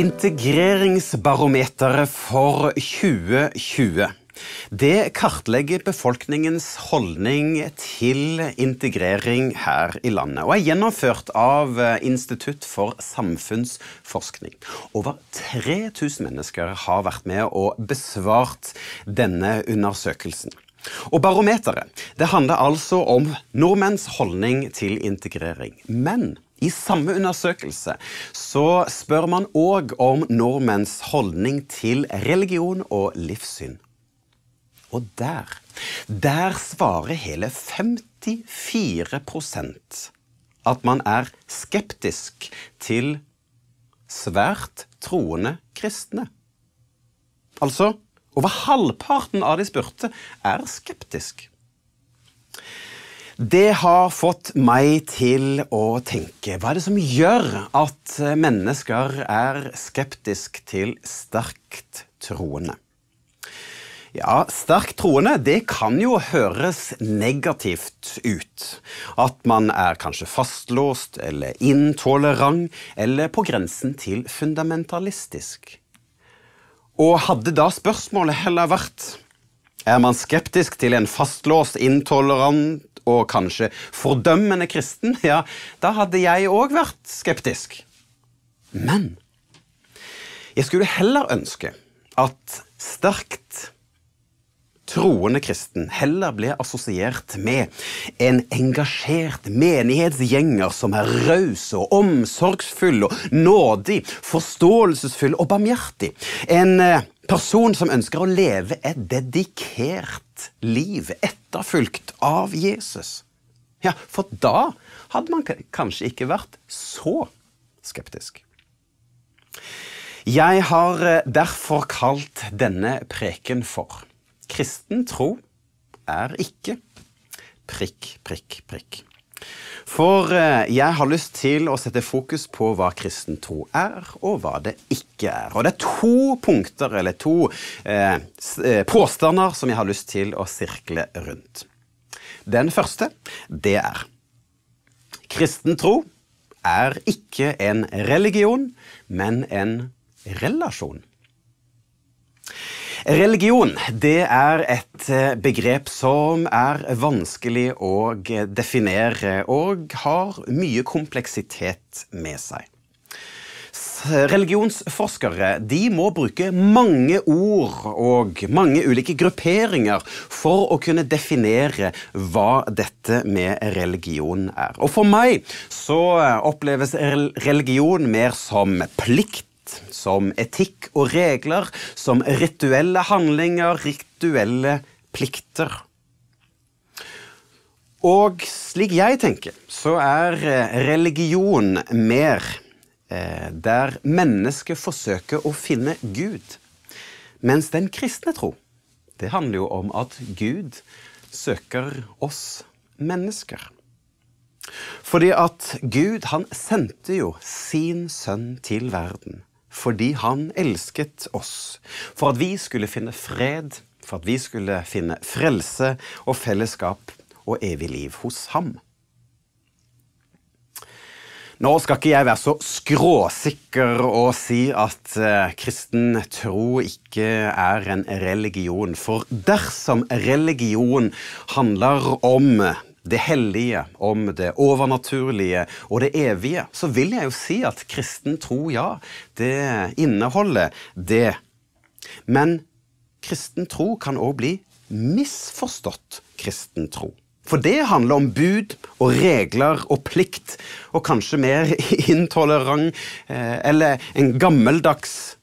Integreringsbarometeret for 2020. Det kartlegger befolkningens holdning til integrering her i landet, og er gjennomført av Institutt for samfunnsforskning. Over 3000 mennesker har vært med og besvart denne undersøkelsen. Og Barometeret det handler altså om nordmenns holdning til integrering. Men i samme undersøkelse så spør man òg om nordmenns holdning til religion og livssyn. Og der, der svarer hele 54% at man er skeptisk til svært troende kristne. Altså over halvparten av de spurte er skeptisk. Det har fått meg til å tenke hva er det som gjør at mennesker er skeptisk til sterkt troende? Ja, sterkt troende det kan jo høres negativt ut. At man er kanskje fastlåst eller intolerant eller på grensen til fundamentalistisk. Og hadde da spørsmålet heller vært er man skeptisk til en fastlåst, intolerant og kanskje fordømmende kristen, ja, da hadde jeg òg vært skeptisk. Men jeg skulle heller ønske at sterkt troende kristen heller ble assosiert med en engasjert menighetsgjenger som er raus og omsorgsfull og nådig, forståelsesfull og barmhjertig. En eh, person som ønsker å leve et dedikert liv etterfulgt av Jesus. Ja, for da hadde man kanskje ikke vært så skeptisk. Jeg har eh, derfor kalt denne preken for Kristen tro er ikke prikk, prikk, prikk. For eh, jeg har lyst til å sette fokus på hva kristen tro er, og hva det ikke er. Og det er to punkter, eller to eh, eh, påstander, som jeg har lyst til å sirkle rundt. Den første, det er Kristen tro er ikke en religion, men en relasjon. Religion det er et eh, begrep som er vanskelig å definere og har mye kompleksitet med seg. Religionsforskere de må bruke mange ord og mange ulike grupperinger for å kunne definere hva dette med religion er. Og For meg så oppleves religion mer som plikt som etikk og regler, som rituelle handlinger, rituelle plikter. Og slik jeg tenker, så er eh, religion mer eh, der mennesket forsøker å finne Gud. Mens den kristne tro, det handler jo om at Gud søker oss mennesker. Fordi at Gud, han sendte jo sin sønn til verden fordi han elsket oss, for at vi skulle finne fred, for at vi skulle finne frelse og fellesskap og evig liv hos ham. Nå skal ikke jeg være så skråsikker og si at uh, kristen tro ikke er en religion, for dersom religion handler om det hellige, om det overnaturlige og det evige, så vil jeg jo si at kristen tro, ja, det inneholder det. Men kristen tro kan òg bli misforstått kristen tro. For det handler om bud og regler og plikt, og kanskje mer intolerant eh, eller en gammeldags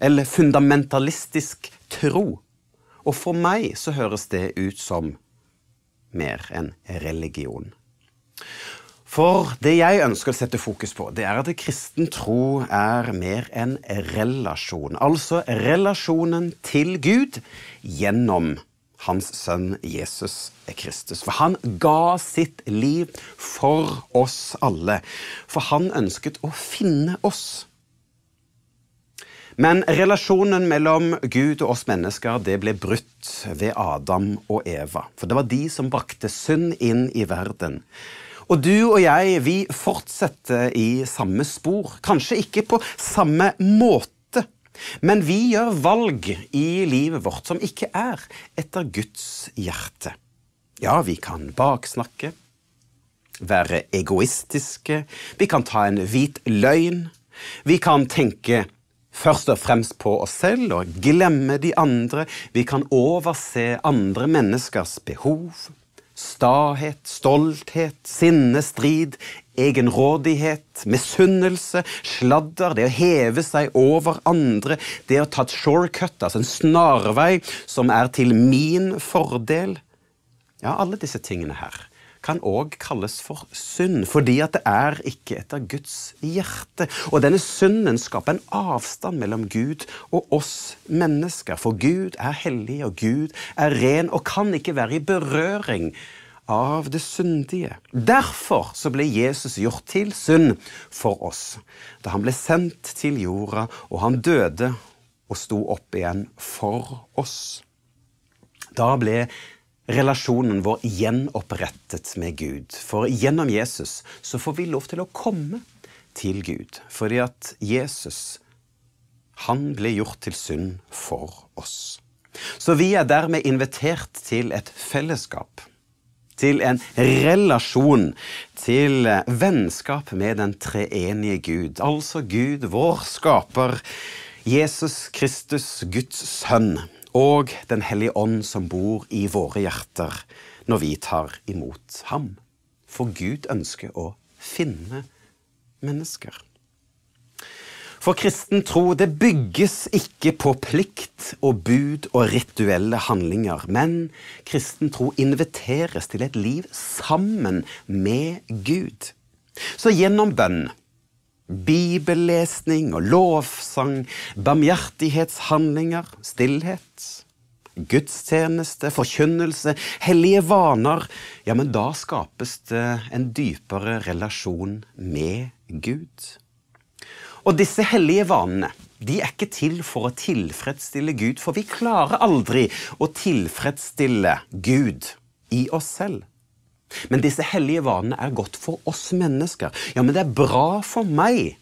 eller fundamentalistisk tro. Og for meg så høres det ut som mer enn religion. For det jeg ønsker å sette fokus på, det er at kristen tro er mer enn relasjon. Altså relasjonen til Gud gjennom hans sønn Jesus Kristus. For han ga sitt liv for oss alle. For han ønsket å finne oss. Men relasjonen mellom Gud og oss mennesker det ble brutt ved Adam og Eva. For det var de som brakte synd inn i verden. Og du og jeg, vi fortsetter i samme spor. Kanskje ikke på samme måte, men vi gjør valg i livet vårt som ikke er etter Guds hjerte. Ja, vi kan baksnakke, være egoistiske, vi kan ta en hvit løgn, vi kan tenke først og fremst på oss selv og glemme de andre, vi kan overse andre menneskers behov. Stahet, stolthet, sinne, strid, egenrådighet, misunnelse, sladder, det å heve seg over andre, det å ta et shortcut, altså en snarvei som er til min fordel. Ja, alle disse tingene her kan òg kalles for synd, fordi at det er ikke etter Guds hjerte. Og denne synden skaper en avstand mellom Gud og oss mennesker. For Gud er hellig, og Gud er ren, og kan ikke være i berøring av det syndige. Derfor så ble Jesus gjort til synd for oss, da han ble sendt til jorda, og han døde og sto opp igjen for oss. Da ble relasjonen vår gjenopprettet med Gud. For gjennom Jesus så får vi lov til å komme til Gud. Fordi at Jesus, han ble gjort til synd for oss. Så vi er dermed invitert til et fellesskap. Til en relasjon, til vennskap med den treenige Gud. Altså Gud, vår skaper, Jesus Kristus, Guds sønn og Den hellige ånd som bor i våre hjerter når vi tar imot ham. For Gud ønsker å finne mennesker. For kristen tro det bygges ikke på plikt og bud og rituelle handlinger, men kristen tro inviteres til et liv sammen med Gud. Så gjennom bønn bibellesning og lovsang, barmhjertighetshandlinger, stillhet, gudstjeneste, forkynnelse, hellige vaner, ja, men da skapes det en dypere relasjon med Gud. Og disse hellige vanene de er ikke til for å tilfredsstille Gud, for vi klarer aldri å tilfredsstille Gud i oss selv. Men disse hellige vanene er godt for oss mennesker. Ja, men det er bra for meg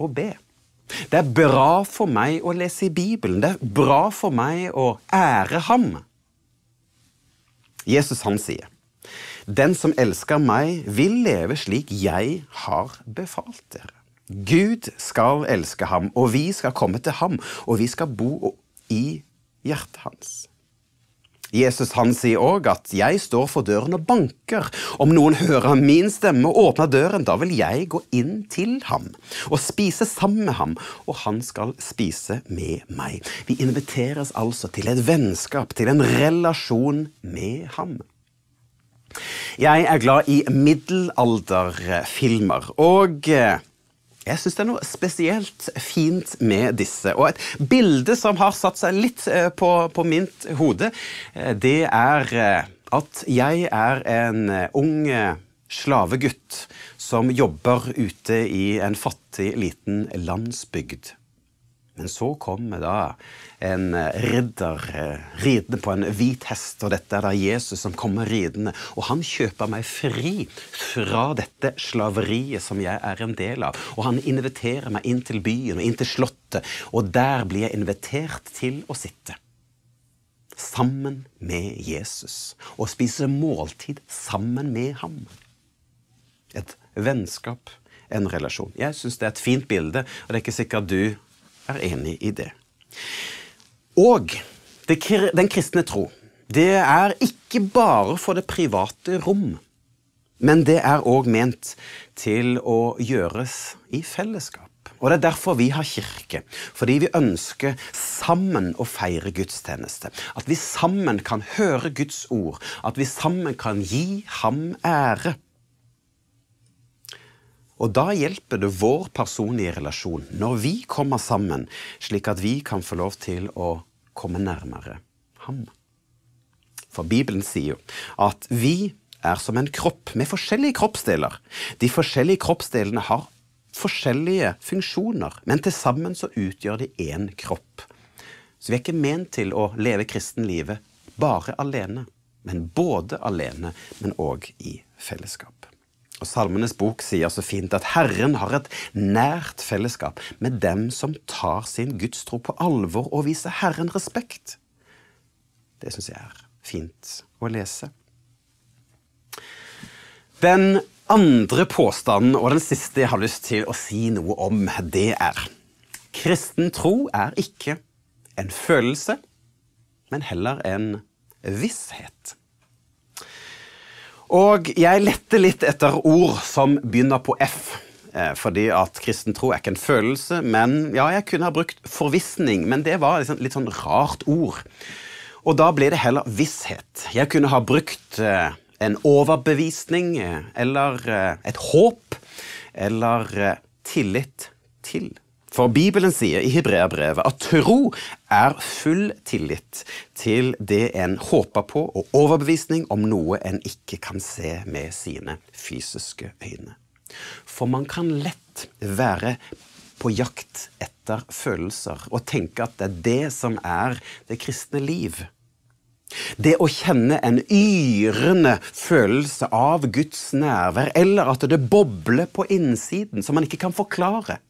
å be. Det er bra for meg å lese i Bibelen. Det er bra for meg å ære ham. Jesus han sier, 'Den som elsker meg, vil leve slik jeg har befalt dere'. Gud skal elske ham, og vi skal komme til ham, og vi skal bo i hjertet hans. Jesus han sier òg at 'jeg står for døren og banker'. Om noen hører min stemme og åpner døren, da vil jeg gå inn til ham og spise sammen med ham, og han skal spise med meg. Vi inviteres altså til et vennskap, til en relasjon med ham. Jeg er glad i middelalderfilmer, og eh, jeg syns det er noe spesielt fint med disse. Og et bilde som har satt seg litt eh, på, på mitt hode, eh, det er eh, at jeg er en ung slavegutt som jobber ute i en fattig liten landsbygd. Men så kommer da en eh, ridder eh, ridende på en hvit hest, og dette er da Jesus som kommer ridende. Og han kjøper meg fri fra dette slaveriet som jeg er en del av. Og han inviterer meg inn til byen og inn til slottet, og der blir jeg invitert til å sitte. Sammen med Jesus, og spise måltid sammen med ham. Et vennskap, en relasjon. Jeg syns det er et fint bilde, og det er ikke sikkert du er enig i det. Og det, den kristne tro, det er ikke bare for det private rom, men det er òg ment til å gjøres i fellesskap. Og Det er derfor vi har kirke, fordi vi ønsker sammen å feire gudstjeneste. At vi sammen kan høre Guds ord, at vi sammen kan gi ham ære. Og da hjelper det vår personlige relasjon når vi kommer sammen, slik at vi kan få lov til å komme nærmere ham. For Bibelen sier jo at vi er som en kropp med forskjellige kroppsdeler. De forskjellige kroppsdelene har forskjellige funksjoner, men til sammen så utgjør de én kropp. Så vi er ikke ment til å leve kristenlivet bare alene, men både alene, men òg i fellesskap. Og Salmenes bok sier så fint at Herren har et nært fellesskap med dem som tar sin gudstro på alvor og viser Herren respekt. Det syns jeg er fint å lese. Den andre påstanden, og den siste jeg har lyst til å si noe om, det er kristen tro er ikke en følelse, men heller en visshet. Og jeg lette litt etter ord som begynner på F. Eh, fordi at kristen tro er ikke en følelse, men ja, jeg kunne ha brukt forvissning, men det var liksom litt sånn rart ord. Og da ble det heller visshet. Jeg kunne ha brukt eh, en overbevisning eh, eller et håp eller tillit til. For Bibelen sier i Hebreabrevet at tro er full tillit til det en håper på, og overbevisning om noe en ikke kan se med sine fysiske øyne. For man kan lett være på jakt etter følelser og tenke at det er det som er det kristne liv. Det å kjenne en yrende følelse av Guds nærvær, eller at det bobler på innsiden som man ikke kan forklare.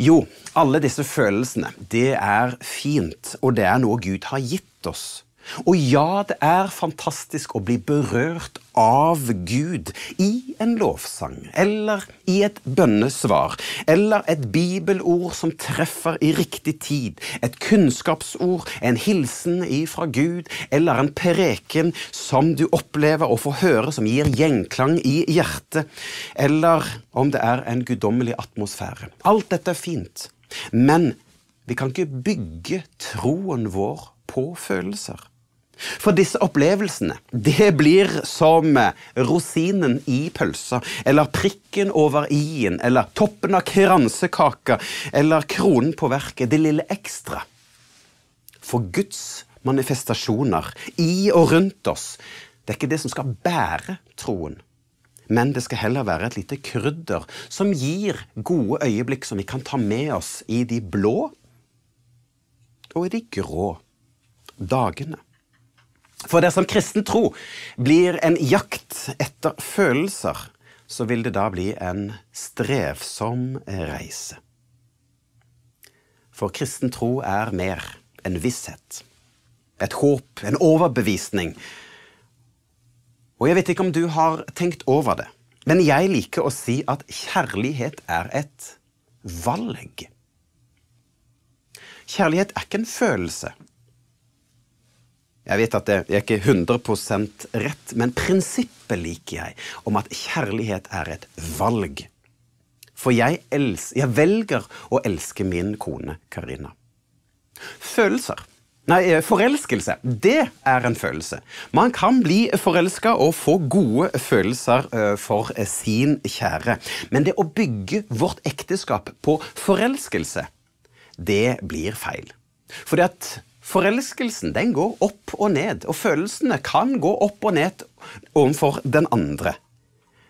Jo, alle disse følelsene, det er fint, og det er noe Gud har gitt oss. Og ja, det er fantastisk å bli berørt av Gud i en lovsang, eller i et bønnesvar, eller et bibelord som treffer i riktig tid, et kunnskapsord, en hilsen ifra Gud, eller en preken som du opplever å få høre som gir gjenklang i hjertet, eller om det er en guddommelig atmosfære. Alt dette er fint, men vi kan ikke bygge troen vår på følelser. For disse opplevelsene, det blir som rosinen i pølsa, eller prikken over i-en, eller toppen av kransekaka, eller kronen på verket, det lille ekstra. For Guds manifestasjoner i og rundt oss, det er ikke det som skal bære troen. Men det skal heller være et lite krydder som gir gode øyeblikk som vi kan ta med oss i de blå og i de grå dagene. For dersom kristen tro blir en jakt etter følelser, så vil det da bli en strevsom reise. For kristen tro er mer enn visshet, et håp, en overbevisning. Og jeg vet ikke om du har tenkt over det, men jeg liker å si at kjærlighet er et valg. Kjærlighet er ikke en følelse. Jeg vet at det er ikke 100% rett, men prinsippet liker jeg, om at kjærlighet er et valg. For jeg, jeg velger å elske min kone Karina. Følelser Nei, eh, forelskelse, det er en følelse. Man kan bli forelska og få gode følelser eh, for sin kjære. Men det å bygge vårt ekteskap på forelskelse, det blir feil. Fordi at Forelskelsen den går opp og ned, og følelsene kan gå opp og ned overfor den andre.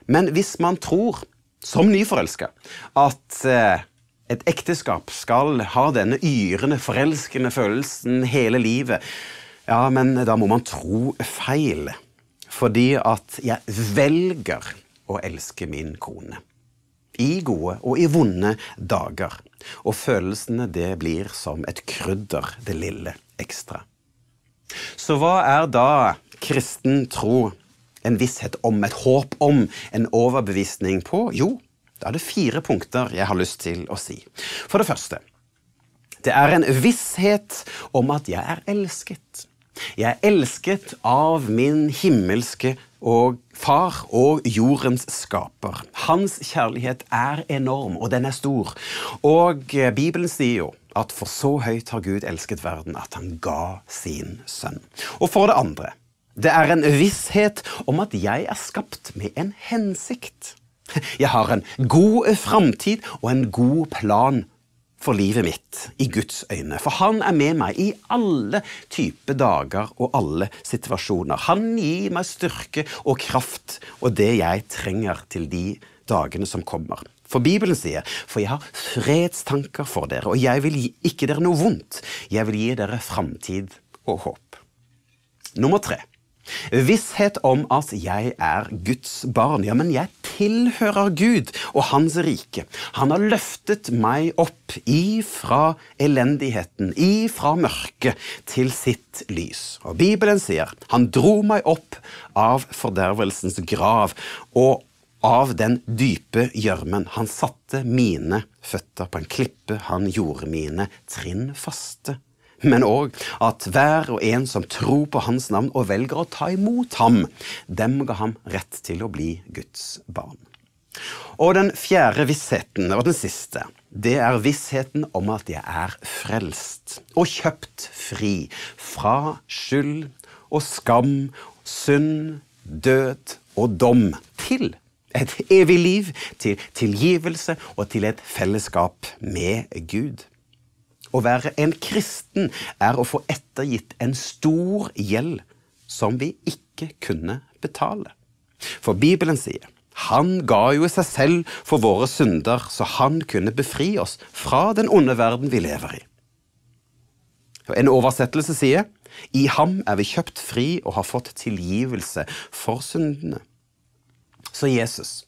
Men hvis man tror, som nyforelska, at eh, et ekteskap skal ha denne yrende, forelskende følelsen hele livet, ja, men da må man tro feil. Fordi at jeg velger å elske min kone. I gode og i vonde dager. Og følelsene det blir som et krydder, det lille ekstra. Så hva er da kristen tro? En visshet om, et håp om, en overbevisning på? Jo, da er det fire punkter jeg har lyst til å si. For det første, det er en visshet om at jeg er elsket. Jeg er elsket av min himmelske og far og jordens skaper. Hans kjærlighet er enorm, og den er stor. Og eh, Bibelen sier jo at for så høyt har Gud elsket verden at han ga sin sønn. Og for det andre, det er en visshet om at jeg er skapt med en hensikt. Jeg har en god framtid og en god plan for livet mitt i Guds øyne. For han er med meg i alle typer dager og alle situasjoner. Han gir meg styrke og kraft og det jeg trenger til de dagene som kommer. For Bibelen sier, 'For jeg har fredstanker for dere, og jeg vil gi ikke dere noe vondt.' 'Jeg vil gi dere framtid og håp.' Nummer tre. Visshet om at jeg er Guds barn. Ja, men jeg tilhører Gud og Hans rike. Han har løftet meg opp ifra elendigheten, ifra mørket, til sitt lys. Og Bibelen sier han dro meg opp av fordervelsens grav og av den dype gjørmen. Han satte mine føtter på en klippe, han gjorde mine trinn faste men òg at hver og en som tror på hans navn og velger å ta imot ham, dem ga ham rett til å bli Guds barn. Og den fjerde vissheten, og den siste, det er vissheten om at jeg er frelst og kjøpt fri fra skyld og skam, synd, død og dom til et evig liv, til tilgivelse og til et fellesskap med Gud. Å være en kristen er å få ettergitt en stor gjeld som vi ikke kunne betale. For Bibelen sier han ga jo seg selv for våre synder, så han kunne befri oss fra den onde verden vi lever i. En oversettelse sier i ham er vi kjøpt fri og har fått tilgivelse for syndene. Så Jesus,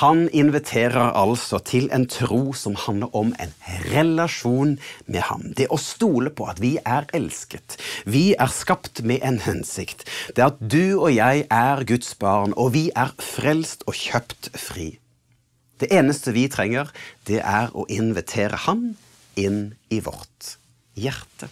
han inviterer altså til en tro som handler om en relasjon med ham. Det å stole på at vi er elsket. Vi er skapt med en hensikt. Det at du og jeg er Guds barn, og vi er frelst og kjøpt fri. Det eneste vi trenger, det er å invitere Han inn i vårt hjerte.